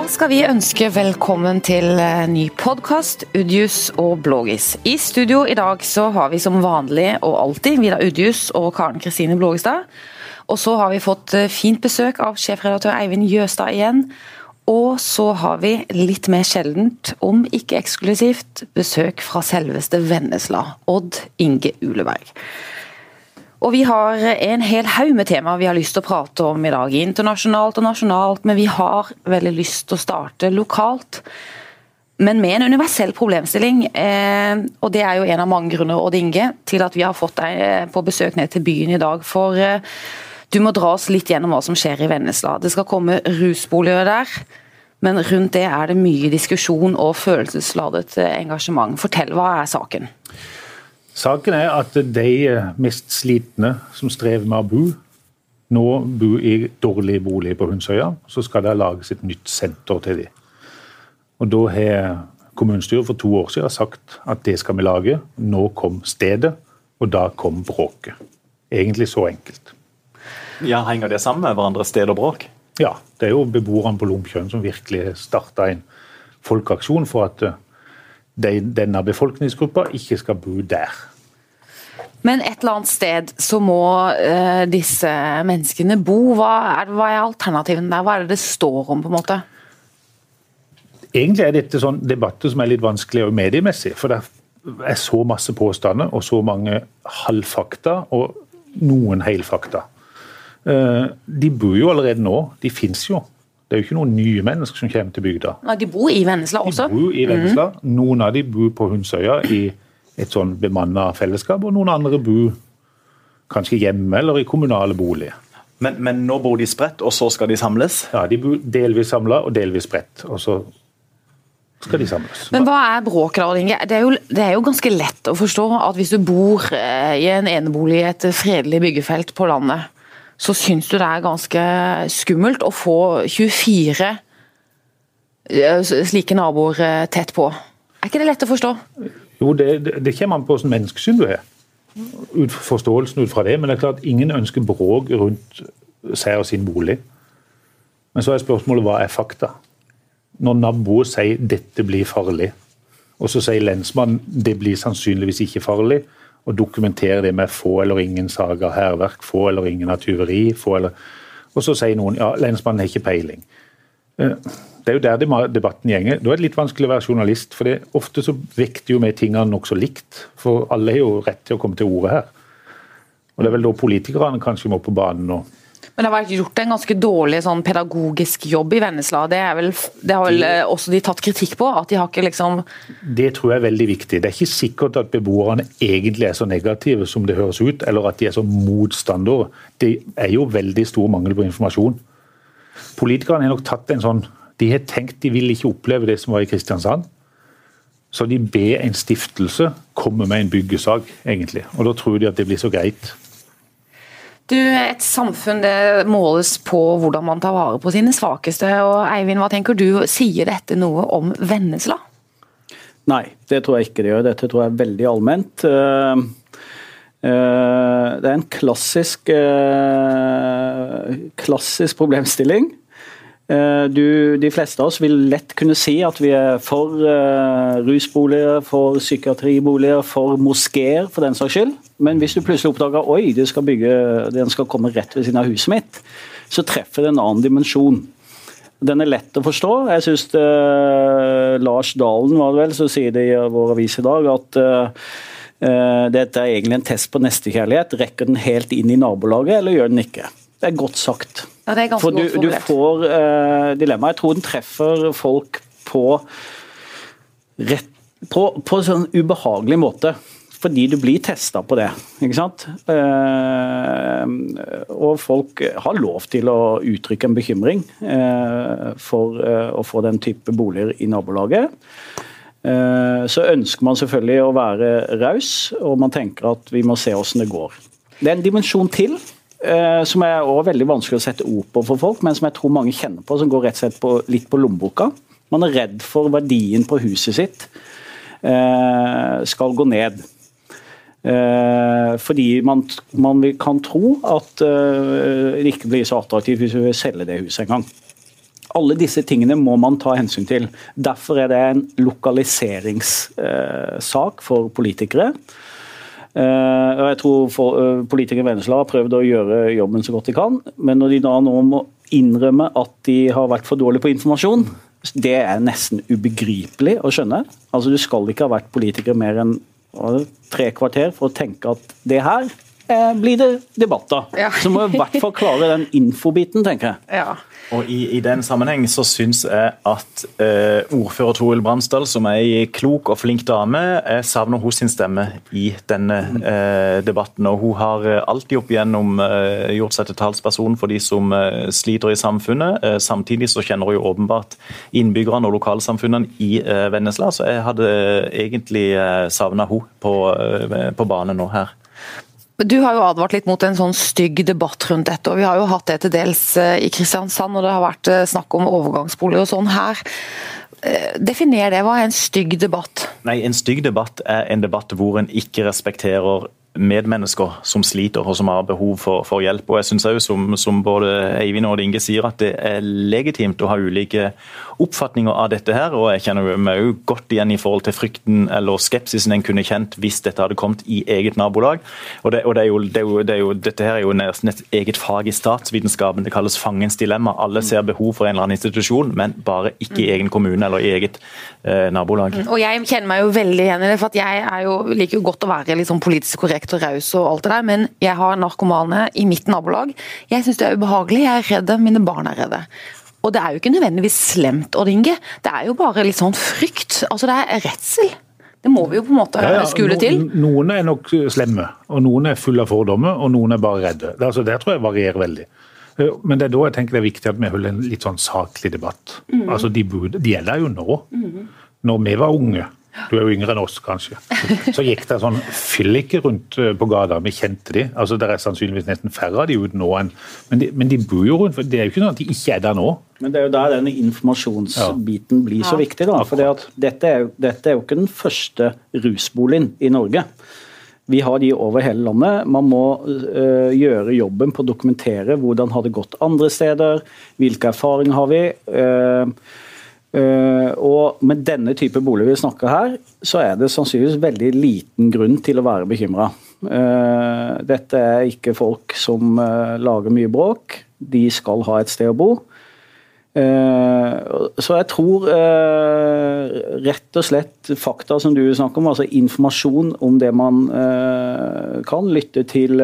Da skal vi ønske velkommen til eh, ny podkast, Udius og Blågis. I studio i dag så har vi som vanlig og alltid Vidar Udius og Karen Kristine Blågestad. Og så har vi fått eh, fint besøk av sjefredaktør Eivind Jøstad igjen. Og så har vi litt mer sjeldent, om ikke eksklusivt, besøk fra selveste Vennesla. Odd Inge Uleberg. Og vi har en hel haug med temaer vi har lyst til å prate om i dag. Internasjonalt og nasjonalt, men vi har veldig lyst til å starte lokalt. Men med en universell problemstilling, eh, og det er jo en av mange grunner Odd Inge, til at vi har fått deg eh, på besøk ned til byen i dag. For eh, du må dra oss litt gjennom hva som skjer i Vennesla. Det skal komme rusboliger der. Men rundt det er det mye diskusjon og følelsesladet engasjement. Fortell, hva er saken? Saken er at de mest slitne som strever med å bo, nå bor i dårlige boliger på Hundsøya. Så skal det lages et nytt senter til dem. Og Da har kommunestyret for to år siden sagt at det skal vi lage. Nå kom stedet, og da kom bråket. Egentlig så enkelt. Ja, Henger det sammen med hverandre, sted og bråk? Ja, det er jo beboerne på Lomkjøen som virkelig starta en folkeaksjon for at de, denne befolkningsgruppa ikke skal bo der. Men et eller annet sted så må uh, disse menneskene bo. Hva er, hva er alternativene der? Hva er det det står om, på en måte? Egentlig er dette sånn debatter som er litt vanskelig og mediemessig. For det er så masse påstander og så mange halvfakta og noen helfakta. Uh, de bor jo allerede nå. De fins jo. Det er jo ikke noen nye mennesker som kommer til bygda. Nei, De bor i Vennesla også? De bor i Vennesla. Mm. Noen av de bor på Hundsøya i et sånn bemanna fellesskap, og noen andre bor kanskje hjemme eller i kommunale boliger. Men, men, nå bor de spredt, og så skal de samles? Ja, de bor delvis samla og delvis spredt. Og så skal de samles. Men hva er bråket da, Inge? Det er, jo, det er jo ganske lett å forstå at hvis du bor eh, i en enebolig i et fredelig byggefelt på landet, så syns du det er ganske skummelt å få 24 eh, slike naboer eh, tett på. Er ikke det lett å forstå? Jo, det, det kommer an på hvilket menneskesyn du har. Ut, forståelsen ut fra det. Men det er klart ingen ønsker bråk rundt seg og sin bolig. Men så er spørsmålet hva er fakta? Når naboer sier 'dette blir farlig', og så sier lensmannen 'det blir sannsynligvis ikke farlig', og dokumenterer det med få eller ingen saker av hærverk, få eller ingen av tyveri. Eller... Og så sier noen ja, lensmannen har ikke peiling. Eh, det er jo der debatten gjenger. Da er det litt vanskelig å være journalist. for det, Ofte så vekter jo vi tingene nokså likt. For alle har jo rett til å komme til orde her. Og Det er vel da politikerne kanskje må på banen nå. men det har vært gjort en ganske dårlig sånn pedagogisk jobb i Vennesla. Det, vel, det har vel de, også de tatt kritikk på? at de har ikke liksom... Det tror jeg er veldig viktig. Det er ikke sikkert at beboerne egentlig er så negative som det høres ut, eller at de er så motstandere. Det er jo veldig stor mangel på informasjon. Politikerne har nok tatt en sånn De har tenkt de vil ikke oppleve det som var i Kristiansand. Så de ber en stiftelse komme med en byggesak, egentlig. Og da tror de at det blir så greit. Du, Et samfunn det måles på hvordan man tar vare på sine svakeste. og Eivind, hva tenker du? Sier dette noe om Vennesla? Nei, det tror jeg ikke det gjør. Dette tror jeg er veldig allment. Eh, eh, det er en klassisk, eh, klassisk problemstilling. Du, de fleste av oss vil lett kunne si at vi er for rusboliger, for psykiatriboliger, for moskeer for den saks skyld. Men hvis du plutselig oppdager oi, det skal den skal komme rett ved siden av huset mitt, så treffer det en annen dimensjon. Den er lett å forstå. Jeg syns uh, Lars Dalen var det vel, så sier det i vår avis i dag at uh, dette er egentlig en test på nestekjærlighet. Rekker den helt inn i nabolaget, eller gjør den ikke? Det er godt sagt. Ja, det er ganske For du, godt du får uh, dilemmaet. Jeg tror den treffer folk på rett på, på en sånn ubehagelig måte fordi du blir testa på det. ikke sant? Eh, og folk har lov til å uttrykke en bekymring eh, for eh, å få den type boliger i nabolaget. Så ønsker man selvfølgelig å være raus, og man tenker at vi må se hvordan det går. Det er en dimensjon til som er også veldig vanskelig å sette ord på for folk, men som jeg tror mange kjenner på, som går rett og slett på, litt på lommeboka. Man er redd for verdien på huset sitt skal gå ned. Eh, fordi man, man, kan tro at eh, det ikke blir så attraktivt hvis vi vil selge det huset en gang. Alle disse tingene må man ta hensyn til. Derfor er det en lokaliseringssak for politikere. Uh, og jeg tror uh, Politikere i Vennesla har prøvd å gjøre jobben så godt de kan, men når de da nå må innrømme at de har vært for dårlige på informasjon, det er nesten ubegripelig å skjønne. Altså Du skal ikke ha vært politiker mer enn tre kvarter for å tenke at det her eh, blir det debatter. Ja. Så må vi i hvert fall klare den infobiten, tenker jeg. Ja. Og I, i den sammenheng så syns jeg at eh, ordfører Toril Bransdal, som er ei klok og flink dame, jeg savner hos sin stemme i denne eh, debatten. og Hun har eh, alltid opp igjennom eh, gjort seg til talsperson for de som eh, sliter i samfunnet. Eh, samtidig så kjenner hun jo åpenbart innbyggerne og lokalsamfunnene i Vennesla, så jeg hadde egentlig eh, savna henne på, på bane nå her. Du har jo advart litt mot en sånn stygg debatt rundt dette. og Vi har jo hatt det til dels eh, i Kristiansand, og det har vært eh, snakk om overgangsbolig og sånn her. Eh, definer det, hva er en stygg debatt? Nei, En stygg debatt er en debatt hvor en ikke respekterer medmennesker som sliter og som har behov for, for hjelp. Og jeg synes også, som, som både Eivind og Inge sier, at det er legitimt å ha ulike oppfatninger av dette her. Og jeg kjenner meg jo godt igjen i forhold til frykten eller skepsisen en kunne kjent hvis dette hadde kommet i eget nabolag. Og, det, og det er jo, det er jo, det er jo, dette her er jo nesten et eget fag i statsvitenskapen. Det kalles fangens dilemma. Alle ser behov for en eller annen institusjon, men bare ikke i egen kommune eller i eget eh, nabolag. Og jeg kjenner meg jo veldig igjen i det, for jeg er jo, liker jo godt å være sånn politisk korrekt korrekt og raus og alt det der, men jeg har narkomane i mitt nabolag. Jeg syns det er ubehagelig, jeg er redd, mine barn er redde. Og det er jo ikke nødvendigvis slemt, Odd Inge. Det er jo bare litt sånn frykt. Altså det er redsel. Det må vi jo på en måte ja, ja. skule til. Noen er nok slemme, og noen er fulle av fordommer, og noen er bare redde. Det, altså, det tror jeg varierer veldig. Eh, men det er da jeg tenker det er viktig at vi holder en litt sånn saklig debatt. Mm. Altså, De, burde, de er der jo nå. Mm. Når vi var unge, du er jo yngre enn oss, kanskje. Så gikk det sånn fylliker rundt eh, på gata. Vi kjente de. Altså, Det er sannsynligvis nesten færre av de ute nå enn men de, men de bor jo rundt. for Det er jo ikke sånn at de ikke er der nå. Men det er jo der denne informasjonsbiten blir så viktig. da, for dette dette er jo ikke den første rusboligen i Norge. Vi har de over hele landet. Man må uh, gjøre jobben på å dokumentere hvordan har det gått andre steder, hvilke erfaringer har vi. Uh, Uh, og Med denne type bolig vi snakker her, så er det sannsynligvis veldig liten grunn til å være bekymra. Eh, dette er ikke folk som uh, lager mye bråk. De skal ha et sted å bo. Så jeg tror rett og slett fakta som du snakker om, altså informasjon om det man kan. Lytte til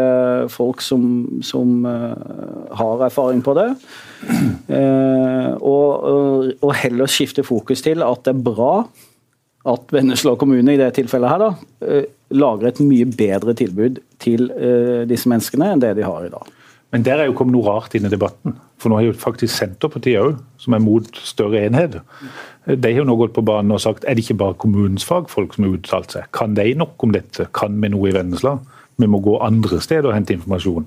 folk som, som har erfaring på det. Eh, og, og, heller skifte fokus til at det er bra at Vennesla kommune i det tilfellet her da, eh, lager et mye bedre tilbud til eh, disse menneskene enn det de har i dag. Men der er jo kommet noe rart inn i debatten. For nå har jo faktisk Senterpartiet òg, som er mot større enhet. De har jo nå gått på banen og sagt er det ikke bare kommunens fagfolk som har uttalt seg. Kan de nok om dette? Kan vi noe i Vennesla? Vi må gå andre steder og hente informasjon.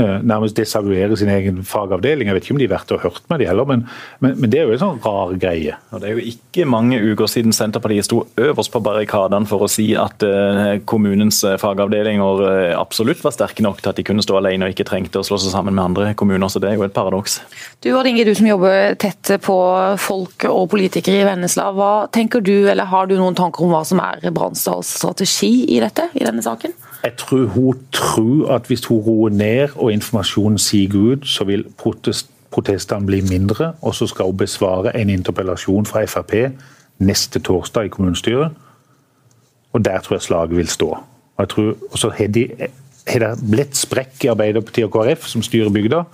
Eh, nærmest desavouere sin egen fagavdeling. Jeg vet ikke om de har vært og hørt med de heller, men, men, men, det er jo en sånn rar greie. Og Det er jo ikke mange uker siden Senterpartiet sto øverst på barrikadene for å si at uh, kommunens eh, fagavdelinger absolutt var sterke nok til at de kunne stå alene og ikke trengte å slå seg sammen med andre kommuner. Så det er jo et paradoks. Du Odd Inge, du som jobber tett på folk og politikere i Vennesla. Hva tenker du, eller har du noen tanker om hva som er Bransdals strategi i dette, i denne saken? Jeg tror hun tror at hvis hun roer ned og informasjonen siger ut, så vil protest, protestene bli mindre. Og så skal hun besvare en interpellasjon fra Frp neste torsdag i kommunestyret. Og der tror jeg slaget vil stå. Og jeg tror, og så har de har det blitt sprekk i Arbeiderpartiet og KrF, som styrer bygda.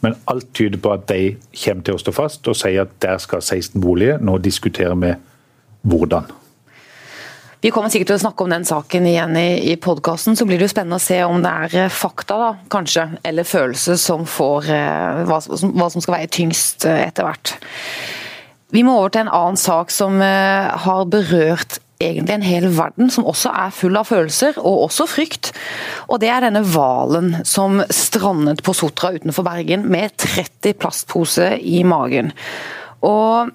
Men alt tyder på at de kommer til å stå fast og sier at der skal 16 boliger. Nå diskuterer vi hvordan. Vi kommer sikkert til å snakke om den saken igjen i, i podkasten. Så blir det jo spennende å se om det er eh, fakta, da, kanskje, eller følelse som får eh, hva, som, hva som skal veie tyngst eh, etter hvert. Vi må over til en annen sak som har berørt egentlig en hel verden som også er full av følelser, og også frykt. Og Det er denne hvalen som strandet på Sotra utenfor Bergen med 30 plastposer i magen. Og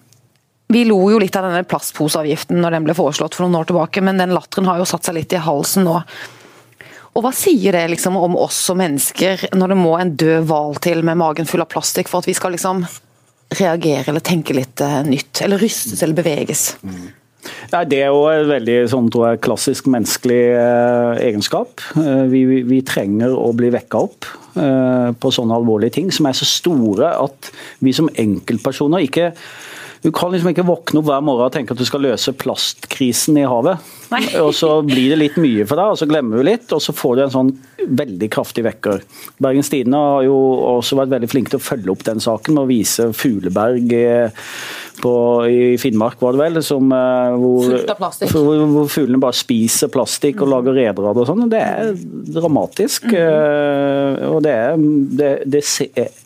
vi lo jo litt av denne plastposeavgiften når den ble foreslått for noen år tilbake, men den latteren har jo satt seg litt i halsen nå. Og Hva sier det liksom om oss som mennesker, når det må en død hval til med magen full av plastikk for at vi skal liksom reagere eller tenke litt eh, nytt? Eller rystes eller beveges? Nei, Det er jo en veldig sånn, jeg, klassisk menneskelig eh, egenskap. Eh, vi, vi, trenger å bli vekka opp eh, på sånne alvorlige ting som er så store at vi som enkeltpersoner ikke du kan liksom ikke våkne opp hver morgen og tenke at du skal løse plastkrisen i havet. Nei. Og så blir det litt mye for deg, og så glemmer du litt, og så får du en sånn veldig kraftig vekker. Bergens Tidende har jo også vært veldig flinke til å følge opp den saken med å vise Fugleberg på, i Finnmark, var det vel, som, eh, hvor, hvor, hvor, fuglene bare spiser plastikk og lager reder av det og sånn. Det er dramatisk. Mm -hmm. og det, er, det, det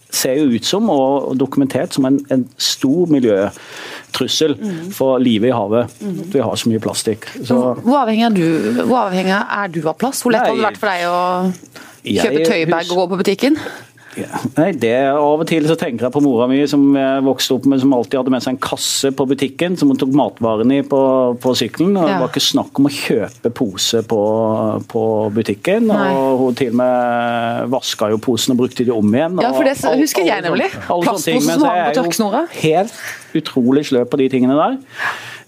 ser jo ut som, og dokumentert som, en, en stor miljøtrussel mm. for livet i havet. Mm. Vi har så mye plastikk. Så. Hvor, avhengig er du, hvor avhengig er du av plast? Hvor lett Nei, hadde det vært for deg å kjøpe tøybag og gå på butikken? Nei, det Av og til så tenker jeg på mora mi som jeg vokste opp med, som alltid hadde med seg en kasse på butikken som hun tok matvarene i på, på sykkelen. og ja. Det var ikke snakk om å kjøpe pose på, på butikken. Nei. og Hun til og med vaska jo posen og brukte de om igjen. Ja, for det all, husker jeg nemlig. Plastposen som hang på tørksnora. Helt utrolig sløv på de tingene der.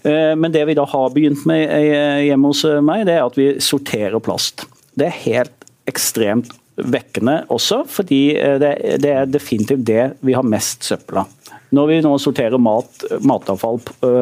Eh, men det vi da har begynt med eh, hjemme hos meg, det er at vi sorterer plast. Det er helt ekstremt vekkende også, fordi eh, det, det er definitivt det vi har mest søppel av. Når vi nå sorterer mat, matavfall,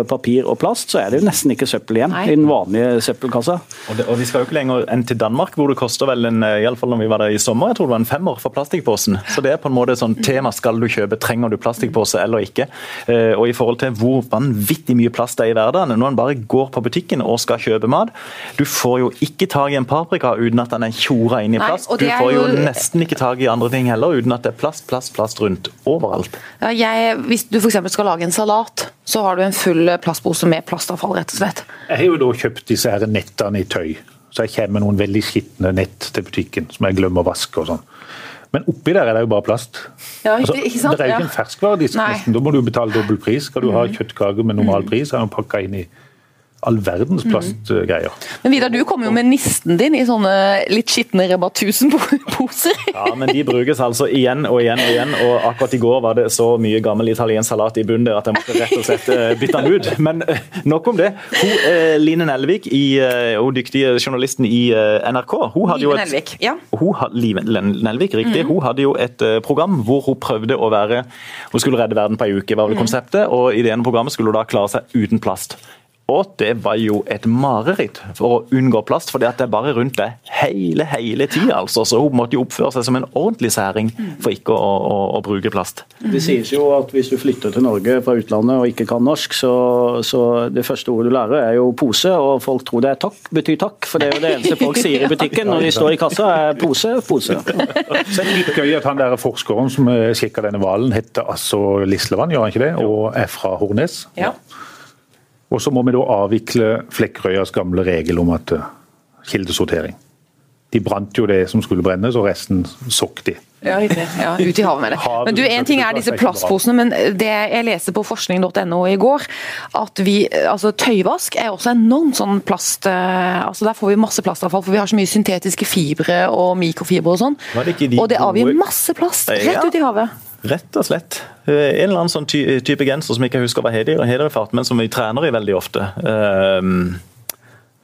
papir og plast, så er det jo nesten ikke søppel igjen Nei. i den vanlige søppelkassa. Og, det, og, Vi skal jo ikke lenger enn til Danmark, hvor det koster vel en, i alle fall når vi var der i sommer, jeg tror det var en femmer for plastikkposen. Så det er på en måte et sånn tema skal du kjøpe, trenger du plastikkpose eller ikke. Eh, og i forhold til hvor vanvittig mye plast det er i hverdagen, når en bare går på butikken og skal kjøpe mat, du får jo ikke tak i en paprika uten at den er tjora inn i plast. Nei, du får jo nesten ikke tak i andre ting heller uten at det er plast, plast, plast rundt overalt. Ja, jeg, hvis du f.eks. skal lage en salat, så har du en full plastpose med plastavfall, rett og slett. Jeg har jo da kjøpt disse her nettene i tøy. Så jeg kommer med noen veldig skitne nett til butikken som jeg glemmer å vaske og sånn. Men oppi der er det jo bare plast. Ja, altså, ikke sant? Det er jo ikke en ferskvaredisk nesten. Da må du betale dobbel pris. Skal du ha mm. kjøttkaker med normal pris, er den pakka inn i all verdens mm. plastgreier. Men Vidar, du kommer jo med nisten din i sånne litt skitne Rema 1000-poser. ja, men de brukes altså igjen og igjen og igjen. Og akkurat i går var det så mye gammel italiensk salat i bunnen der at jeg måtte rett og slett eh, bytte den ut. Men eh, nok om det. Hun, eh, Line Nelvik, i, hun dyktige journalisten i NRK, hun hadde jo et, Nelvik, ja. hun, Live Nelvik, riktig. Mm. Hun hadde jo et program hvor hun prøvde å være Hun skulle redde verden på ei uke, var vel mm. konseptet. Og i det ene programmet skulle hun da klare seg uten plast. Og det var jo et mareritt for å unngå plast, for det er bare rundt det hele hele tida. Altså. Så hun måtte jo oppføre seg som en ordentlig særing for ikke å, å, å, bruke plast. Det sies jo at hvis du flytter til Norge fra utlandet og ikke kan norsk, så, så det første ordet du lærer er jo pose, og folk tror det er takk, betyr takk. For det er jo det eneste folk sier i butikken når de står i kassa, er pose, pose. Så er det litt gøy at han der forskeren som sjekka denne hvalen, heter altså Lislevann, gjør han ikke det? Og er fra Hornes. Ja. Og så må vi da avvikle Flekkerøyas gamle regel om at eh, kildesortering. De brant jo det som skulle brennes, og resten sokk de. Ja, ja, ut i havet med det. Men du, En ting er disse plastposene, men det jeg leser på forskning.no i går, at vi, altså tøyvask er også enormt sånn plast eh, altså Der får vi masse plastavfall, for vi har så mye syntetiske fibre og mikrofibre og sånn. Og det avgir masse plast rett ut i havet. Rett og slett. Eh, en eller annen sånn type genser som jeg ikke husker hva heter i fart, men som vi trener i veldig ofte. Um,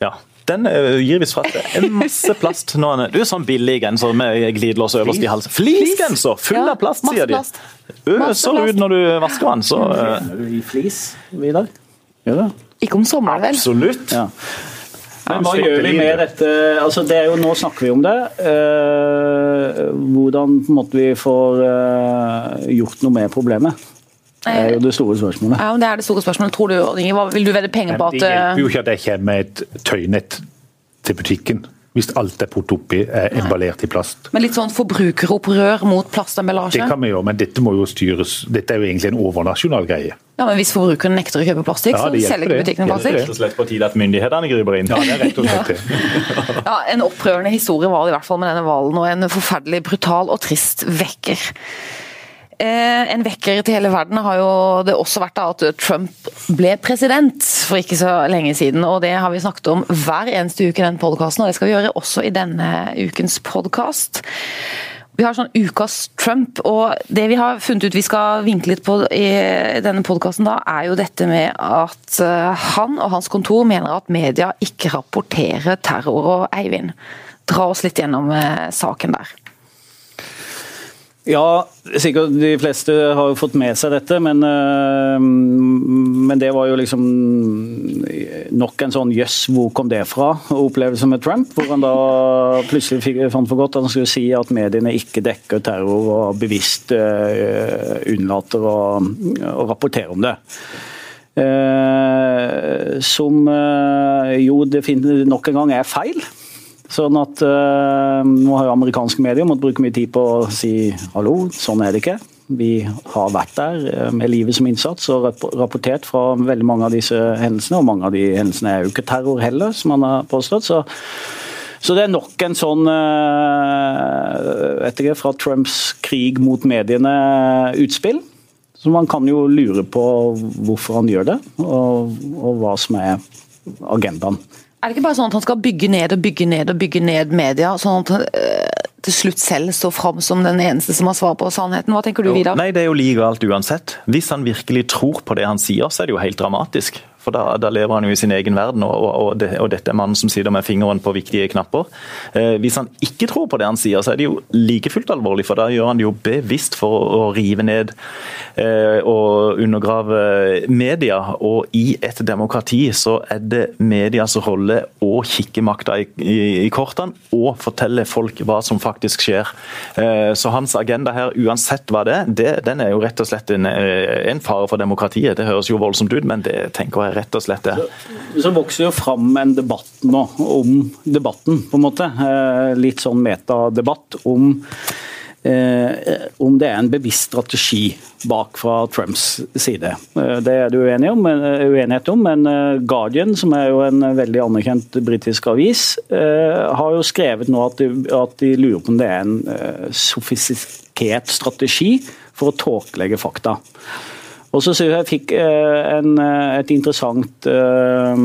ja. Den eh, gir visst fra seg en masse plast. Nå er du er sånn billig genser med glidelås øverst i halsen. Fleecegenser! Full av plast, sier de. Øser ut når du vasker den, så uh... du i flis, Vidar? Gjør det? Ikke om sommeren, vel? Absolutt. Ja. Men hva gjør vi med dette? Altså, det er jo, nå snakker vi om det. Eh, hvordan på en måte, vi får eh, gjort noe med problemet? Det er jo det store spørsmålet. Ja, det er det store spørsmålet. Tror du, Vil du vedde penger på at Det hjelper jo ikke at jeg kommer med et tøynett til butikken hvis alt er putt oppi er emballert i plast. Men litt sånn forbrukeropprør mot plastemballasje? Det kan vi gjøre, men dette må jo styres. Dette er jo egentlig en overnasjonal greie. Ja, men Hvis forbrukeren nekter å kjøpe plastikk, ja, så selger ikke butikkene plastikk? Det er rett og slett på tide at myndighetene griper inn. Ja, det er rett og slett det. ja, En opprørende historie var det i hvert fall med denne hvalen, og en forferdelig brutal og trist vekker. Eh, en vekker til hele verden har jo det også vært at Trump ble president for ikke så lenge siden. og Det har vi snakket om hver eneste uke i den podkasten, og det skal vi gjøre også i denne ukens podkast. Vi har sånn Ukas Trump, og det vi har funnet ut vi skal vinkle litt på i denne podkasten, er jo dette med at eh, han og hans kontor mener at media ikke rapporterer terror. og Eivind, dra oss litt gjennom eh, saken der. Ja, sikkert de fleste har jo fått med seg dette, men, uh, men det var jo liksom nok en sånn jøss, hvor kom det fra? Opplevelse med Trump, hvor han da plutselig fikk, fant for godt at han skulle si at mediene ikke dekker terror og bevisst uh, unnlater å, å, rapportere om det. Uh, som jo det nok en gang er feil. Sånn at uh, Nå har jo amerikanske medier måttet bruke mye tid på å si hallo, sånn er det ikke. Vi har vært der uh, med livet som innsats og rapportert fra veldig mange av disse hendelsene. Og mange av de hendelsene er jo ikke terror heller, som han har påstått. Så, så det er nok en sånn uh, vet ikke, fra Trumps krig mot mediene-utspill. Så man kan jo lure på hvorfor han gjør det, og, og hva som er agendaen. Er det ikke bare sånn at han skal bygge ned og bygge ned og bygge ned media, sånn at han øh, til slutt selv står fram som den eneste som har svar på sannheten? Hva tenker du, Vidar? Nei, Det er jo legalt uansett. Hvis han virkelig tror på det han sier, så er det jo helt dramatisk. For da, da, lever han jo i sin egen verden, og, og, det, og, dette er mannen som sitter med fingeren på viktige knapper. Eh, hvis han ikke tror på det han sier, så er det jo like fullt alvorlig, for da gjør han det jo bevisst for å, å rive ned eh, og undergrave media. Og i et demokrati så er det medias rolle å kikke makta i, i, i kortene og fortelle folk hva som faktisk skjer. Eh, så hans agenda her, uansett hva det er, det, den er jo rett og slett en, eh, en fare for demokratiet. Det høres jo voldsomt ut, men det tenker jeg rett og slett det. Så, så vokser jo fram en debatt nå om debatten, på en måte. Eh, litt sånn metadebatt om eh, om det er en bevisst strategi bak fra Trumps side. Eh, det er det uenighet om, uenighet om, men Guardian, som er jo en veldig anerkjent britisk avis, har jo skrevet nå at de, at de lurer på om det er en sofistikert strategi for å tåkelegge fakta. Og så synes jeg fikk eh, en, eh, et interessant eh,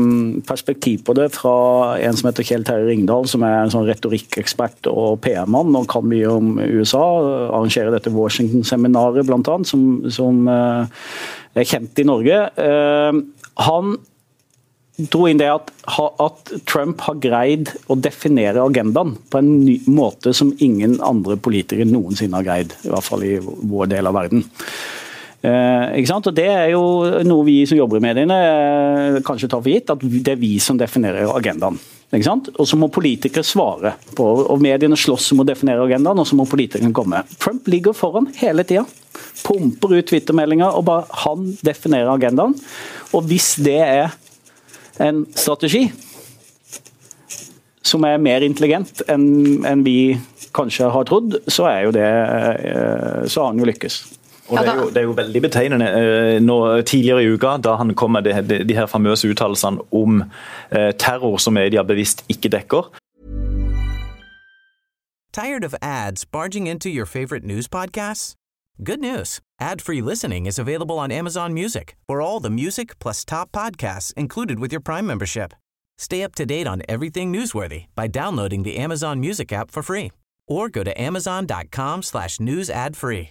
perspektiv på det fra en som heter Kjell Terje Ringdal, som er en sånn retorikkekspert og PR-mann og kan mye om USA. Arrangerer dette Washington-seminaret bl.a., som, som er kjent i Norge. Han dro inn det at, at, Trump har greid å definere agendaen på en ny måte som ingen andre politikere noensinne har greid, i hvert fall i vår del av verden. Eh? Og Det er jo noe vi som jobber i mediene eh, kanskje tar for gitt, at det er vi som definerer agendaen. Og så må politikere svare på og Mediene slåss om å definere agendaen, og så må politikerne komme. Trump ligger foran hele tida. Pumper ut Twitter-meldinger og bare han definerer agendaen. Og hvis det er en strategi som er mer intelligent enn en vi kanskje har trodd, så er jo det eh, så har han jo lykkes. Og det er, jo, det er jo veldig betegnende. Eh, nå, tidligere i uka, da han kom med de, de, de her famøse uttalelsene om eh, terror som media bevisst ikke dekker. Tired of ads barging into your favorite news podcasts? Good news. Ad-free listening is available on Amazon Music for all the music plus top podcasts included with your Prime membership. Stay up to date on everything newsworthy by downloading the Amazon Music app for free or go to amazon.com slash news ad free.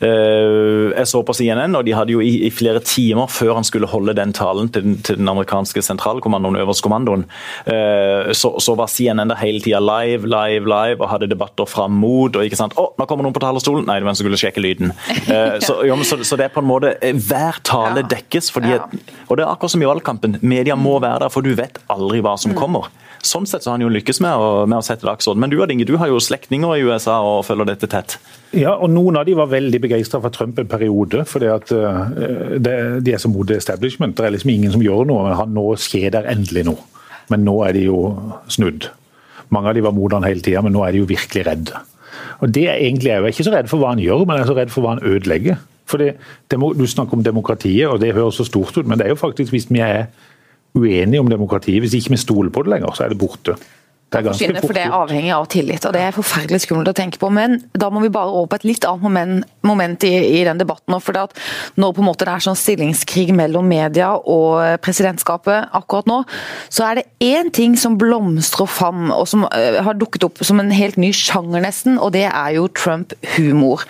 Eh, jeg så på CNN, og de hadde jo i, flere timer før han skulle holde den talen til den, til den amerikanske sentralkommandoen, øverstkommandoen, uh, så, så, var CNN der hele tida live, live, live og hadde debatter fram mot. og ikke sant, 'Å, nå kommer noen på talerstolen!' Nei, det var en som skulle sjekke lyden. Uh, så, jo, så, så, det er på en måte Hver tale dekkes. fordi. Og det er akkurat som i valgkampen. Media må være der, for du vet aldri hva som mm. kommer. Sånn sett så har han jo lykkes med å, med å sette dagsorden. Men du Inge, du har jo slektninger i USA og følger dette tett. Ja, og noen av de var veldig begeistra for Trump en periode. fordi at uh, De er så mot establishment. Det er liksom ingen som gjør noe. men han, Nå skjer det endelig noe. Men nå er de jo snudd. Mange av de var mot han hele tida, men nå er de jo virkelig redde. Og det er egentlig, Jeg er ikke så redd for hva han gjør, men jeg er så redd for hva han ødelegger. Fordi, Du snakker om demokratiet, og det høres så stort ut, men det er jo faktisk hvis vi er uenige om demokratiet. Hvis ikke vi stoler på det lenger, så er det borte. Det er ganske forsvinne, fort for det er avhengig av tillit. og Det er forferdelig skummelt å tenke på. Men da må vi bare over på et litt annet moment, moment i, i den debatten. for det at Når på en måte det er sånn stillingskrig mellom media og presidentskapet akkurat nå, så er det én ting som blomstrer fram, og som eh, har dukket opp som en helt ny sjanger nesten, og det er jo Trump-humor.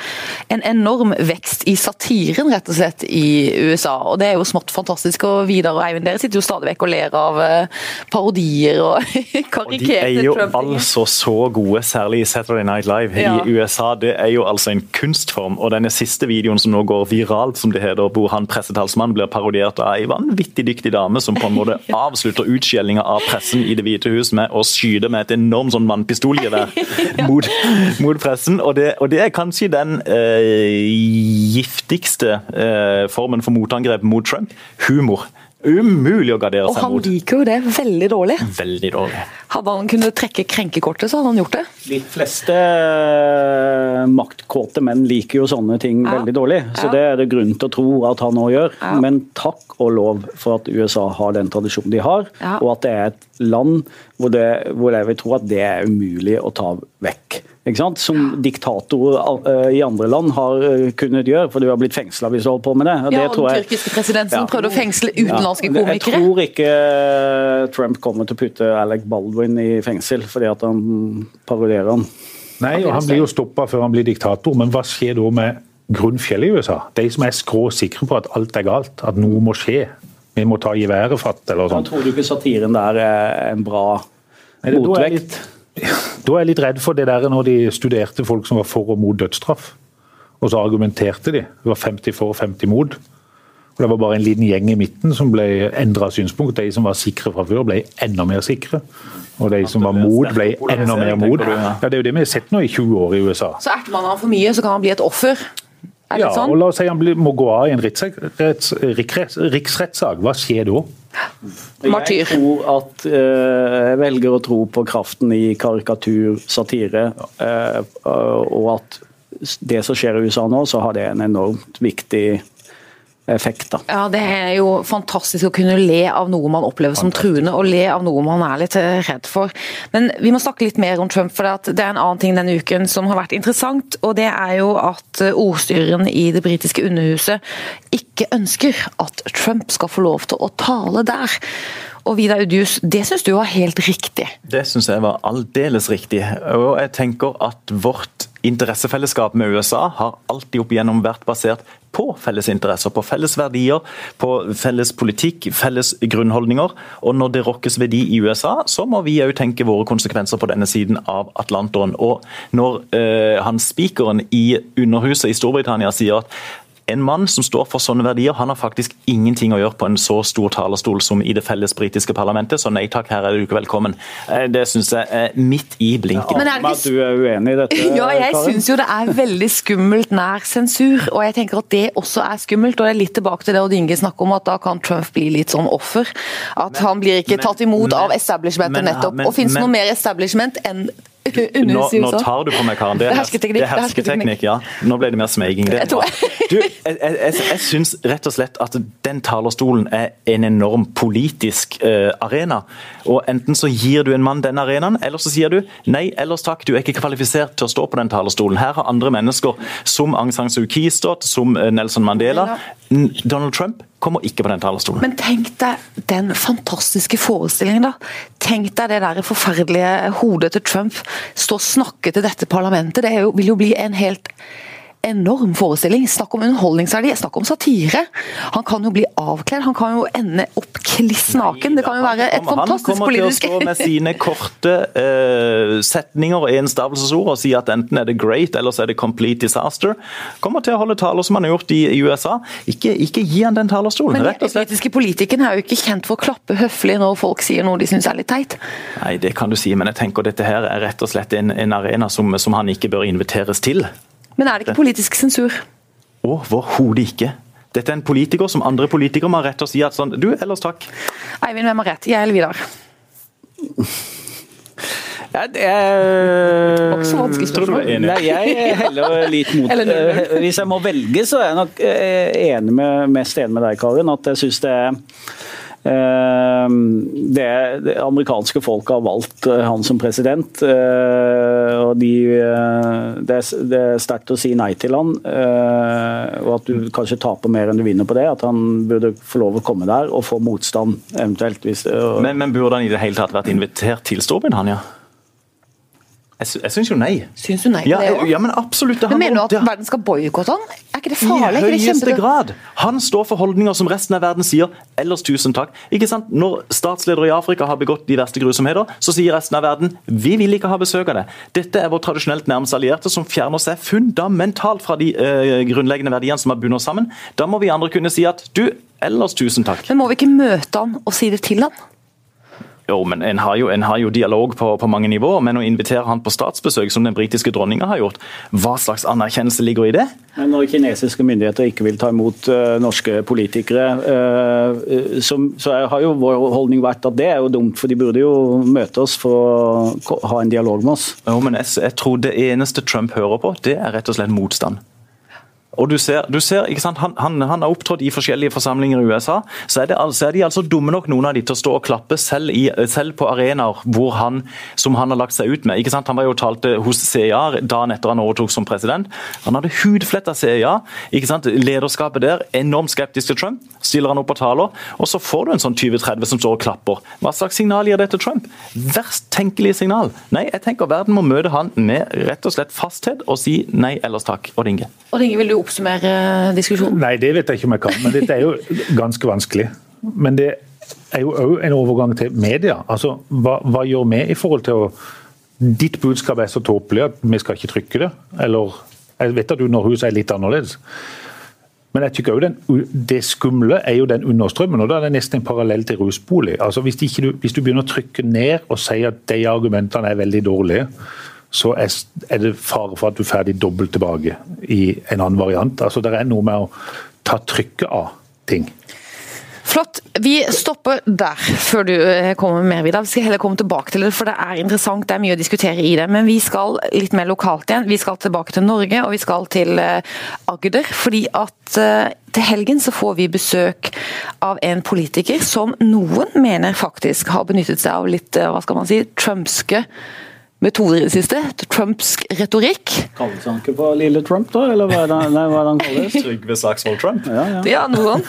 En enorm vekst i satiren rett og slett i USA, og det er jo smått fantastisk. og Vidar og Eivind, dere sitter jo stadig vekk og ler av eh, parodier og karikerte er jo Trump-ting. altså så gode, særlig i Saturday Night Live Ja. i USA. Det er jo altså en kunstform. Og denne siste videoen som nå går viralt, som det heter, hvor han pressetalsmannen blir parodiert av ei vanvittig dyktig dame som på en måte avslutter utskjellinga av pressen i Det hvite hus med å skyte med et enormt sånn vannpistolgevær mot, mot pressen. Og det, og det er kanskje den eh, giftigste eh, formen for motangrep mot Trump. Humor. Umulig å gardere seg mot. Og han mot. liker jo det veldig dårlig. Veldig dårlig. Hadde han kunnet trekke krenkekortet, så hadde han gjort det. De fleste eh, maktkåte menn liker jo sånne ting Ja. veldig dårlig. Så Ja. det er det grunn til å tro at han òg gjør. Ja. Men takk og lov for at USA har den tradisjonen de har, Ja. og at det er et land hvor, det, hvor jeg vil tro at det er umulig å ta vekk. Ikke sant? Som diktatorer eh, i andre land har eh, kunnet gjøre, for du har blitt fengsla hvis du holder på med det. Ja, det og tror Den jeg- tyrkiske presidenten Ja. prøvde å fengsle utenlandske ja, Jeg tror ikke Trump kommer til å putte Alec Baldwin i fengsel fordi at han parodierer han. Nei, og Han blir jo stoppa før han blir diktator, men hva skjer da med grunnfjellet i USA? De som er skrå sikre på at alt er galt, at noe må skje. Vi må ta geværet fatt, eller sånn. sånt. tror du ikke satiren der er en bra motvekt? Da er jeg litt redd for det der når de studerte folk som var for og mot dødsstraff. Og så argumenterte de. Det var 50 for og 50 mot. Og Det var bare en liten gjeng i midten som ble endra synspunkt. De som var sikre fra før, ble enda mer sikre. Og de som var mot, ble enda mer mot. Ja, Det er jo det vi har sett nå i 20 år i USA. Så erter man ham for mye, så kan han bli et offer. Er det Ja, sånn? og La oss si han må gå av i en riksretts- riksretts- riksrettssak. Hva skjer da? Martyr. Jeg tror at eh, jeg velger å tro på kraften i karikatur, satire, eh, og at det som skjer i USA nå, så har det en enormt viktig effekt. da. Ja, Det er jo fantastisk å kunne le av noe man opplever som truende, og le av noe man er litt eh, redd for. Men vi må snakke litt mer om Trump, for det er en annen ting denne uken som har vært interessant. Og det er jo at eh, ordstyreren i det britiske underhuset ikke ønsker at Trump skal få lov til å tale der. Og Vidar Udius, det syns du var helt riktig? Det syns jeg var aldeles riktig. Og jeg tenker at vårt interessefellesskap med USA har alltid opp igjennom vært basert på felles interesser, på felles verdier, på felles politikk, felles grunnholdninger. Og når det rokkes ved de i USA, så må vi òg tenke våre konsekvenser på denne siden av Atlanteren. Og når øh, han spikeren i Underhuset i Storbritannia sier at en mann som står for sånne verdier, han har faktisk ingenting å gjøre på en så stor talerstol som i det felles britiske parlamentet, så nei takk, her er du ikke velkommen. Eh, Det syns jeg er midt i blinken. Men er det ikke du er uenig i dette, Ja, jeg syns jo det er veldig skummelt nær sensur, og jeg tenker at det også er skummelt. Og det er litt tilbake til det Odd Inge snakker om, at da kan Trump bli litt sånn offer. At han blir ikke men- tatt imot men- av establishmentet men- nettopp. men- og fins det men- noe mer establishment enn Nå, underhuset i nå tar du på meg, Karen. Det er er, hersketeknikk, det er er hersketeknikk, ja. Nå ble det mer smeging. Det. Jeg Du, jeg, jeg, syns rett og slett at den talerstolen er en enorm politisk uh, arena. Og Enten så gir du en mann den arenaen, eller så sier du nei, ellers takk, du er ikke kvalifisert til å stå på den talerstolen. Her har andre mennesker, som Aung San Suu Kyi stått, som eh, Nelson Mandela. Donald Trump kommer ikke på den talerstolen. Men tenk deg den fantastiske forestillingen, da. Tenk deg det der forferdelige hodet til Trump stå og snakke til dette parlamentet. Det jo, vil jo bli en helt enorm forestilling. Snakk om underholdningsverdi, snakk om satire. Han kan jo bli avkledd, han kan jo ende opp kliss naken. Det kan jo være et fantastisk politisk Han kommer til å stå med sine korte uh, setninger og enstavelsesord og si at enten er det great eller så er det complete disaster. Kommer til å holde taler som han har gjort i, i USA. Ikke, ikke gi han den talerstolen, Men rett og slett. politiske politikerne er jo ikke kjent for å klappe høflig når folk sier noe de syns er litt teit. Nei, det kan du si, men jeg tenker dette her er rett og slett en, en arena som, som han ikke bør inviteres til. Men er det ikke politisk sensur? Overhodet ikke. Dette er en politiker som andre politikere må ha rett til å si at sånn Du, ellers takk. Eivind, hvem har rett? Jeg eller Vidar? Ja, det er var vanskelig spørsmål. Nei, jeg heller litt mot eh, Hvis jeg må velge, så er jeg nok eh, enig med, mest enig med deg, Karin. At jeg syns det er Det, det amerikanske folket har valgt han som president. og de, Det er sterkt å si nei til han. Og at du kanskje taper mer enn du vinner på det. At han burde få lov å komme der og få motstand, eventuelt. Hvis, men, men, burde han i det hele tatt vært invitert til Storbritannia? Jeg, jeg syns jo nei. Syns du nei ja, det òg? Ja, men absolutt. Men mener du at verden skal boikotte han? Er ikke det farlig? I høyeste grad. Han står for holdninger som resten av verden sier ellers tusen takk. Ikke sant? Når statsledere i Afrika har begått de verste grusomheter, så sier resten av verden vi vil ikke ha besøk av det. Dette er vår tradisjonelt nærmeste allierte som fjerner seg fundamentalt fra de uh, grunnleggende verdiene som har bundet sammen. Da må vi andre kunne si at du, ellers tusen takk. Men må vi ikke møte han og si det til han? Jo, men en har jo, en har jo dialog på, på, mange nivåer, men å invitere han på statsbesøk, som den britiske dronninga har gjort, hva slags anerkjennelse ligger i det? Men Når kinesiske myndigheter ikke vil ta imot uh, norske politikere, uh, som, så har jo vår holdning vært at det er jo dumt, for de burde jo møte oss for å ha en dialog med oss. Jo, men jeg, jeg tror det eneste Trump hører på, det er rett og slett motstand. Og du ser, du ser han, han, han, har opptrådt i forskjellige forsamlinger i USA. Så er, det, så er, de altså dumme nok, noen av de, til å stå og klappe selv, i, selv på arenaer hvor han, som han har lagt seg ut med. Ikke sant? Han var jo talte hos CIA dagen etter han overtok som president. Han hadde hudfletta CIA. Ikke sant? Lederskapet der, enormt skeptisk til Trump. Stiller han opp og taler, og så får du en sånn 20-30 som står og klapper. Hva slags signal gir det til Trump? Verst tenkelige signal. Nei, jeg tenker verden må møte han med rett og slett fasthet og si nei ellers takk. Odd Inge. Odd Inge, vil du oppsummere diskusjonen? Nei, det vet jeg ikke om jeg kan. Men dette er jo ganske vanskelig. Men det er jo òg en overgang til media. Altså, hva, hva, gjør vi i forhold til å Ditt budskap er så tåpelig at vi skal ikke trykke det. Eller Jeg vet at Underhuset er litt annerledes. Men jeg tykker den, det skumle er jo den understrømmen, og da er det nesten en parallell til rusbolig. Altså hvis, du, hvis du begynner å trykke ned og si at de argumentene er veldig dårlige, så er det fare for at du får ferdig dobbelt tilbake i en annen variant. Altså Det er noe med å ta trykket av ting. Flott. Vi stopper der før du eh, kommer med mer, Vidar. Vi skal heller komme tilbake til det, for det er interessant. Det er mye å diskutere i det. Men vi skal litt mer lokalt igjen. Vi skal tilbake til Norge, og vi skal til eh, Agder. Fordi at eh, til helgen så får vi besøk av en politiker som noen mener faktisk har benyttet seg av litt, hva skal man si, trumpske metoder i det siste. Trumpsk retorikk. Kalles han ikke på lille Trump, da? Eller hva er det, nei, hva er det han kalles? Trygve Slagsvold Trump? Ja, ja. ja, noen.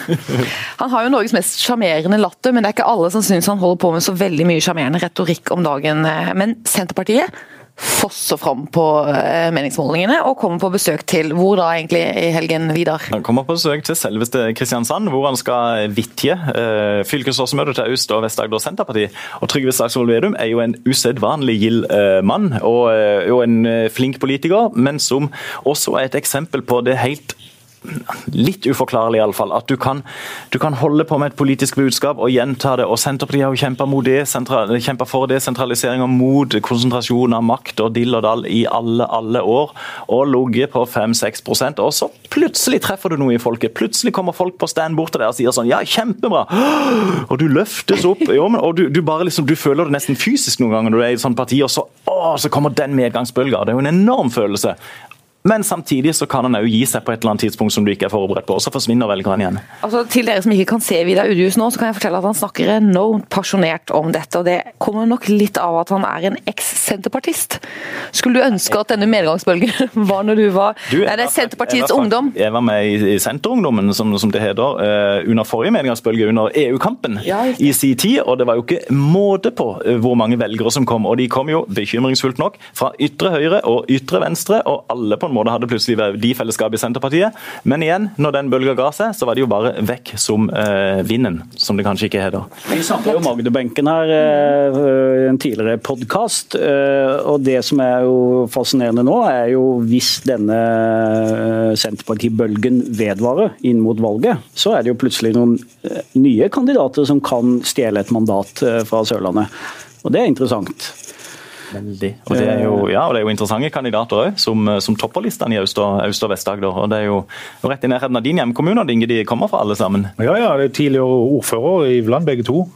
Han har jo Norges mest sjarmerende latter, men det er ikke alle som syns han holder på med så veldig mye sjarmerende retorikk om dagen. Men Senterpartiet fosser fram på eh, meningsmålingene og kommer på besøk til hvor da egentlig i helgen, Vidar? Han kommer på besøk til selveste Kristiansand, hvor han skal vitje eh, fylkesårsmøtet til Øst- og Vest-Agder Senterparti. Og Trygve Slagsvold Vedum er jo en usedvanlig gild eh, mann og, eh, og en eh, flink politiker, men som også er et eksempel på det helt litt uforklarlig iallfall. At du kan, du kan, holde på med et politisk budskap og gjenta det. og Senterpartiet har jo kjempa, kjempa for desentralisering og mot konsentrasjon av makt og dill og dall i alle, alle år, og ligget på 5-6 Og så plutselig treffer du noe i folket. Plutselig kommer folk på stand bort til deg og sier sånn Ja, kjempebra! Og du løftes opp. Jo, men, og du, du, bare liksom, du føler det nesten fysisk noen ganger når du er i et sånt parti, og så, å, så kommer den medgangsbølga. Det er jo en enorm følelse. Men samtidig så kan han òg gi seg på et eller annet tidspunkt som du ikke er forberedt på, og så forsvinner velgerne igjen. Altså, til dere som ikke kan se Vidar Udjus nå, så kan jeg fortelle at han snakker enormt pasjonert om dette. og Det kommer nok litt av at han er en eks-senterpartist. Skulle du ønske at denne medgangsbølgen var når du var du, Er det Senterpartiets ungdom? Jeg var med i, i Senterungdommen, som, som, det heter, uh, under forrige medgangsbølge, under EU-kampen ja, i sin tid. Og det var jo ikke måte på uh, hvor mange velgere som kom. Og de kom jo bekymringsfullt nok fra ytre høyre og ytre venstre, og alle på en måte hadde plutselig verdifellesskap i Senterpartiet. Men igjen, når den bølga ga seg, så var det jo bare vekk som eh, vinden, som det kanskje ikke heter. Vi snakket om Agderbenken her eh, i en tidligere podkast, eh, og det som er jo fascinerende nå, er jo hvis denne eh, Senterpartibølgen vedvarer inn mot valget, så er det jo plutselig noen eh, nye kandidater som kan stjele et mandat eh, fra Sørlandet. Og det er interessant. Veldig. Og det er jo, ja, og det er jo interessante kandidater òg, som, som, topper listene i Øst- og, Øst og Vest-Agder. Og det er jo rett i nærheten av din hjemkommune, Dinge, de kommer fra alle sammen. Ja, ja. Det er tidligere ordfører i Vland, begge to.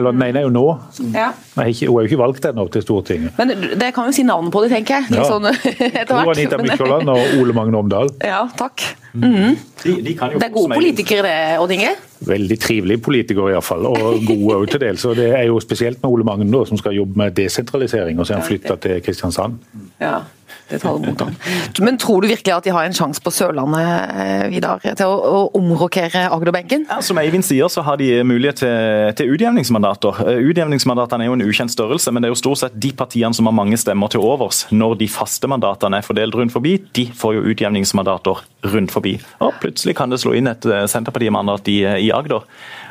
Eller den ene er jo nå. Ja. Nei, ikke, hun er jo ikke valgt ennå til Stortinget. Men det kan jo si navnet på det, tenker jeg. Litt Ja. sånn etter hvert. Anita Mykjåland og Ole Magne Omdal. Ja, takk. De, de kan jo Det er gode politikere, det, Odd Inge. Veldig trivelige politikere iallfall, og gode òg til dels. Og det er jo spesielt med Ole Magne som skal jobbe med desentralisering, og så er han flytta til Kristiansand. Ja, det tar han. Men tror du virkelig at de har en sjanse på Sørlandet, eh, Vidar, til å, å omrokere Agderbenken? Ja, som Eivind sier, så har de mulighet til, til utjevningsmandater. Eh, Utjevningsmandatene er jo en ukjent størrelse, men det er jo stort sett de partiene som har mange stemmer til overs når de faste mandatene er fordelt rundt forbi, de får jo utjevningsmandater rundt forbi. Og plutselig kan det slå inn et Senterparti-mandat i, i Agder.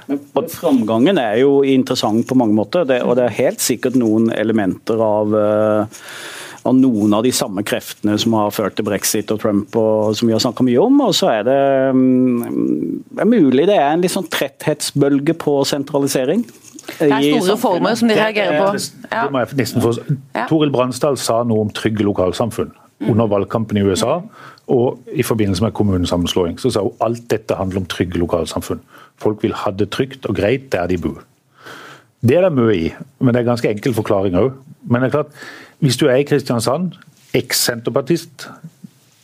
Men Framgangen er jo interessant på mange måter, det, og det er helt sikkert noen elementer av, eh, av noen av de samme kreftene som har ført til brexit og Trump, og som vi har snakka mye om. Og så er det, mm, det er mulig det er en litt sånn tretthetsbølge på sentralisering. Det er store reformer som de reagerer på. Ja. Det må jeg nesten få. Toril Bransdal sa noe om trygge lokalsamfunn under valgkampen i USA. Og i forbindelse med kommunesammenslåing så sa hun alt dette handler om trygge lokalsamfunn. Folk vil ha det trygt og greit der de bor. Det er det mye i, men det er ganske enkel forklaring òg. Men det er klart, hvis du er i Kristiansand, eks-senterpartist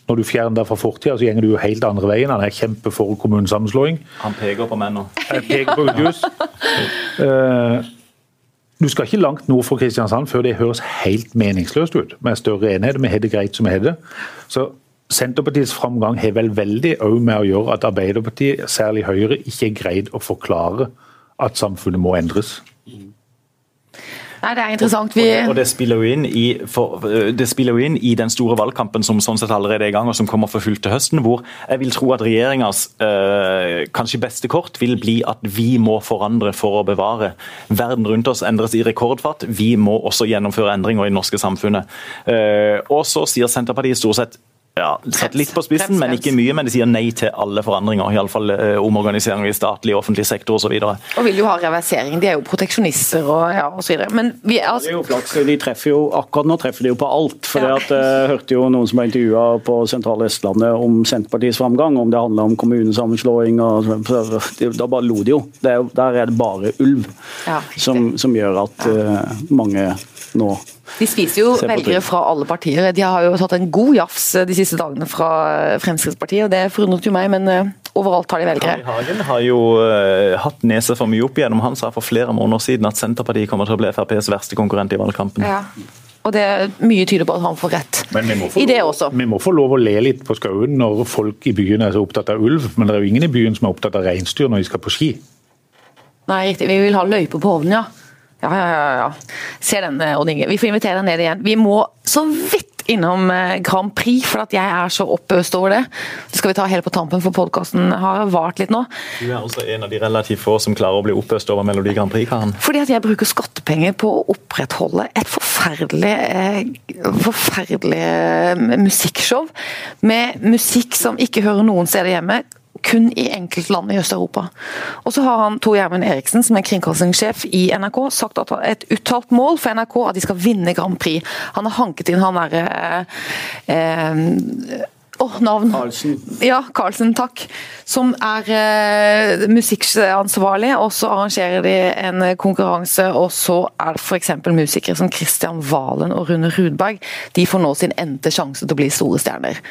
når du fjerner deg fra fortida, så går du jo helt andre veien. Han er kjempe for kommunesammenslåing. Han peker på meg nå. Jeg peker på Udjus. Eh, Du skal ikke langt nord for Kristiansand før det høres helt meningsløst ut, med større enhet, Vi har det greit som vi har det. Så Senterpartiets framgang har vel veldig òg med å gjøre at Arbeiderpartiet, særlig Høyre, ikke har greid å forklare at samfunnet må endres. Nei, det er interessant. Vi, Og og det, spiller jo inn i, for, øh, det spiller jo inn i den store valgkampen som sånn sett allerede er i gang, og som kommer for fullt til høsten, hvor jeg vil tro at regjeringas øh, kanskje beste kort vil bli at vi må forandre for å bevare. Verden rundt oss endres i rekordfart. Vi må også gjennomføre endringer i det norske samfunnet. Uh, og så sier Senterpartiet stort sett ja, satt litt på spissen, men ikke mye. Men de sier nei til alle forandringer. Iallfall uh, omorganiseringer i statlig og offentlig sektor osv. og vil jo ha reversering. De er jo proteksjonister og ja, osv. Men vi er Det altså er jo flaks, de treffer jo, Akkurat nå treffer de jo på alt. for Ja. at, eh, Jeg hørte jo noen som var intervjua på sentrale Østlandet om Senterpartiets framgang, om det handla om kommunesammenslåing. og Da bare lo de jo. Det er, der er det bare ulv Ja, som, som gjør at eh, mange nå De spiser jo velgere fra alle partier. De har jo tatt en god jafs de siste dagene fra Fremskrittspartiet, og det forundret jo meg, men eh, overalt har de velgere. I. Hagen har jo hatt nese for mye opp igjennom. Han sa for flere måneder siden at Senterpartiet kommer til å bli FrPs verste konkurrent i valgkampen. Ja. Og det er mye tyder på at han får rett Men få i det lov- også. Vi må få lov å le litt på skauen når folk i byen er så opptatt av ulv, men det er jo ingen i byen som er opptatt av reinsdyr når de skal på ski. Nei, riktig. Vi vil ha løype på ovnen, ja. Ja, ja, ja. ja. Se den, eh, Odd Inge. Vi får invitere deg ned igjen. Vi må så vidt innom eh, Grand Prix, for at jeg er så oppøst over det. Det skal vi ta helt på tampen, for podkasten har vart litt nå. Du er også en av de relativt få som klarer å bli oppøst over Melodi Grand Prix-karen. Fordi at jeg bruker skattepenger på å opprettholde et forferdelig, eh, forferdelig musikkshow. Med musikk som ikke hører noen steder hjemme. Kun i enkeltland i Øst-Europa. Og så har han Tor Gjermund Eriksen, som er kringkastingssjef i NRK, sagt at et uttalt mål for NRK at de skal vinne Grand Prix. Han har hanket inn han derre eh, Åh, navn! Karlsen. Ja, Carlsen, takk. Som er eh, musikkansvarlig, og så arrangerer de en konkurranse. Og så er det f.eks. musikere som Kristian Valen og Rune Rudberg. De får nå sin endte sjanse til å bli store stjerner.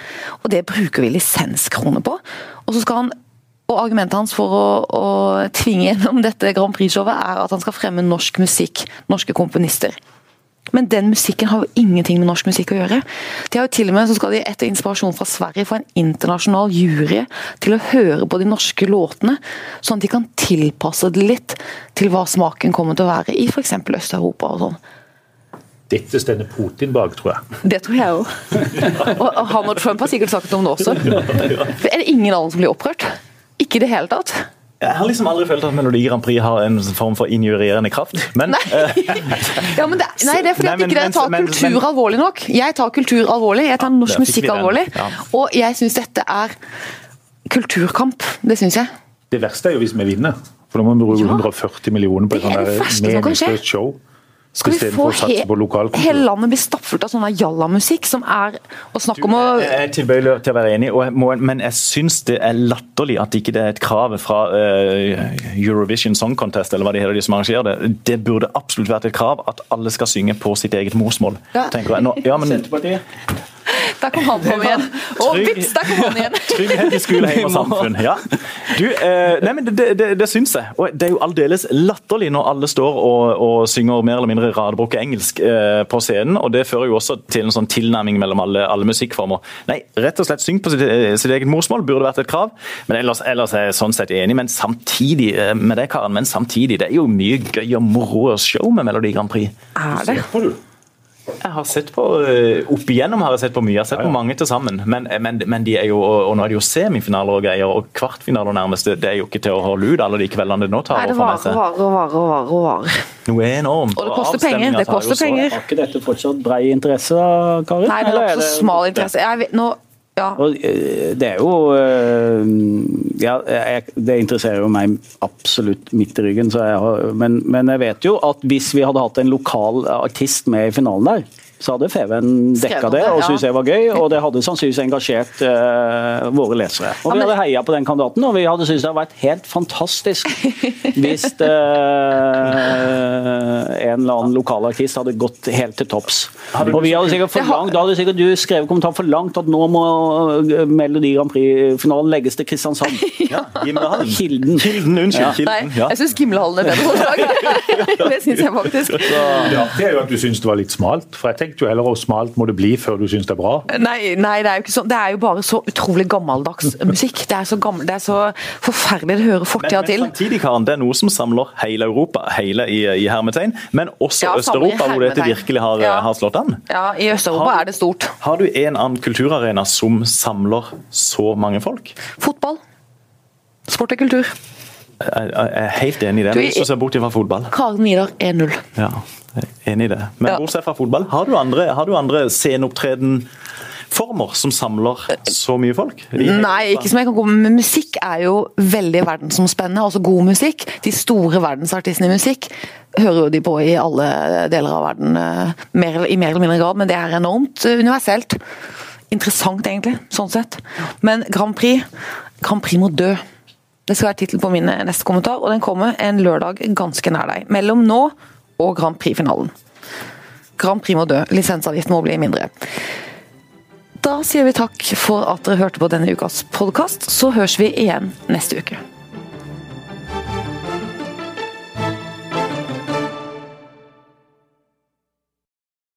Og det bruker vi lisenskroner på. Og så skal han og Argumentet hans for å, å tvinge gjennom dette Grand Prix-showet er at han skal fremme norsk musikk, norske komponister. Men den musikken har jo ingenting med norsk musikk å gjøre. De har jo til og med, så skal de etter inspirasjon fra Sverige få en internasjonal jury til å høre på de norske låtene, sånn at de kan tilpasse det litt til hva smaken kommer til å være i f.eks. Øst-Europa og sånn. Dette stender Putin bak, tror jeg. Det tror jeg òg. Og han og Trump har sikkert sagt noe om det også. Er det ingen andre som blir opprørt? Ikke i det hele tatt. Jeg har liksom aldri følt at Melodi Grand Prix har en form for injurierende kraft. Men Nei, Ja, men det, nei, det er fordi Nei, at men- ikke dere tar men- kultur men- alvorlig nok. Jeg tar kultur alvorlig, jeg tar Ja, norsk musikk alvorlig. Ja. Og jeg syns dette er kulturkamp. Det syns jeg. Det verste er jo hvis vi vinner. For da må vi bruke Ja. 140 millioner på et Det er det verste som kan skje. meningsløst show. Skal vi få he hele landet bli stappfullt av sånn jallamusikk som er å snakke om å Jeg er tilbøyelig til å være enig, og jeg må, men jeg syns det er latterlig at ikke det er et krav fra uh, Eurovision Song Contest, eller hva det heter de som arrangerer det. Det burde absolutt vært et krav at alle skal synge på sitt eget morsmål. Ja. tenker jeg. Nå, ja, men Senterpartiet. Der kom han fram igjen! Og vips, der kom han igjen! Trygghet i skole, hjem og samfunn. Ja. Du, eh, nei, men det, det, det syns jeg. Og det er jo aldeles latterlig når alle står og, og synger mer eller mindre radbrukke engelsk eh, på scenen. og Det fører jo også til en sånn tilnærming mellom alle, alle musikkformer. Nei, rett og slett syng på sitt, eh, sitt eget morsmål burde vært et krav. Men ellers, ellers er jeg sånn sett enig. Men samtidig eh, med det, Karen, men samtidig, det er jo mye gøy og moro og show med Melodi Grand Prix. Er det? Jeg har sett på eh, Opp igjennom har jeg sett på mye. Jeg har sett på mange til sammen. Men, men, men de er jo, og nå er det jo semifinaler og greier, og kvartfinaler nærmest. Det er jo ikke til å holde ut alle de kveldene det nå tar. Nei, det og varer og varer. og varer, og varer. Noe enormt. Og det koster penger, det koster penger. Har ikke dette fortsatt brei interesse, da, Karin? Nei, det er også smal interesse. Jeg vet, nå, ja. Og eh, det er jo eh, ja, Det interesserer jo meg absolutt midt i ryggen, jeg har, men, men jeg vet jo at hvis vi hadde hatt en lokal artist med i finalen der, så hadde Feven dekka det det, og ja. det var gøy. Og det hadde sannsynligvis engasjert uh, våre lesere. Og Ja, vi men- hadde heia på den kandidaten, og vi hadde syntes det hadde vært helt fantastisk hvis uh, en eller annen lokalartist hadde gått helt til topps. Og vi hadde sikkert for langt, da hadde sikkert du skrevet kommentar for langt at nå må eh, Melodi Grand Prix-finalen legges til Kristiansand. Ja, Kilden. Kilden, unnskyld. Ja. Kilden. Ja. jeg syns Gimlehallen er bedre forslag. det syns jeg faktisk. Det er jo at du syns det var litt smalt. For jeg tenkte jo heller hvor smalt må det bli før du syns det er bra. Nei, nei, det er jo ikke sånn. Det er jo bare så utrolig gammeldags musikk. Det er så, gammel, det er så forferdelig å høre fortida til. men samtidig, Karen, det er noe som samler hele Europa, hele i, i hermetegn, men også Ja, Øst-Europa, hvor dette virkelig har, Ja. har slått an. Ja, I Øst-Europa er det stort. Har du en annen kulturarena som samler så mange folk? Fotball. Sport og kultur. Jeg er helt enig i det. Hvis du ser bort fra fotball. Karen Nidar 1-0. Ja, enig i det. Men Ja. bortsett fra fotball, har du andre, har du andre sceneopptredenformer som samler så mye folk? Nei, ikke som jeg kan gå med. Musikk er jo veldig verdensomspennende. Altså god musikk. De store verdensartistene i musikk hører jo de på i alle deler av verden eh, mer, i mer eller mindre grad, men det er enormt eh, universelt. Interessant, egentlig, sånn sett. Men Grand Prix Grand Prix må dø. Det skal være tittelen på min neste kommentar, og den kommer en lørdag ganske nær deg. Mellom nå og Grand Prix-finalen. Grand Prix må dø. Lisensavgiften må bli mindre. Da sier vi takk for at dere hørte på denne ukas podkast. Så høres vi igjen neste uke.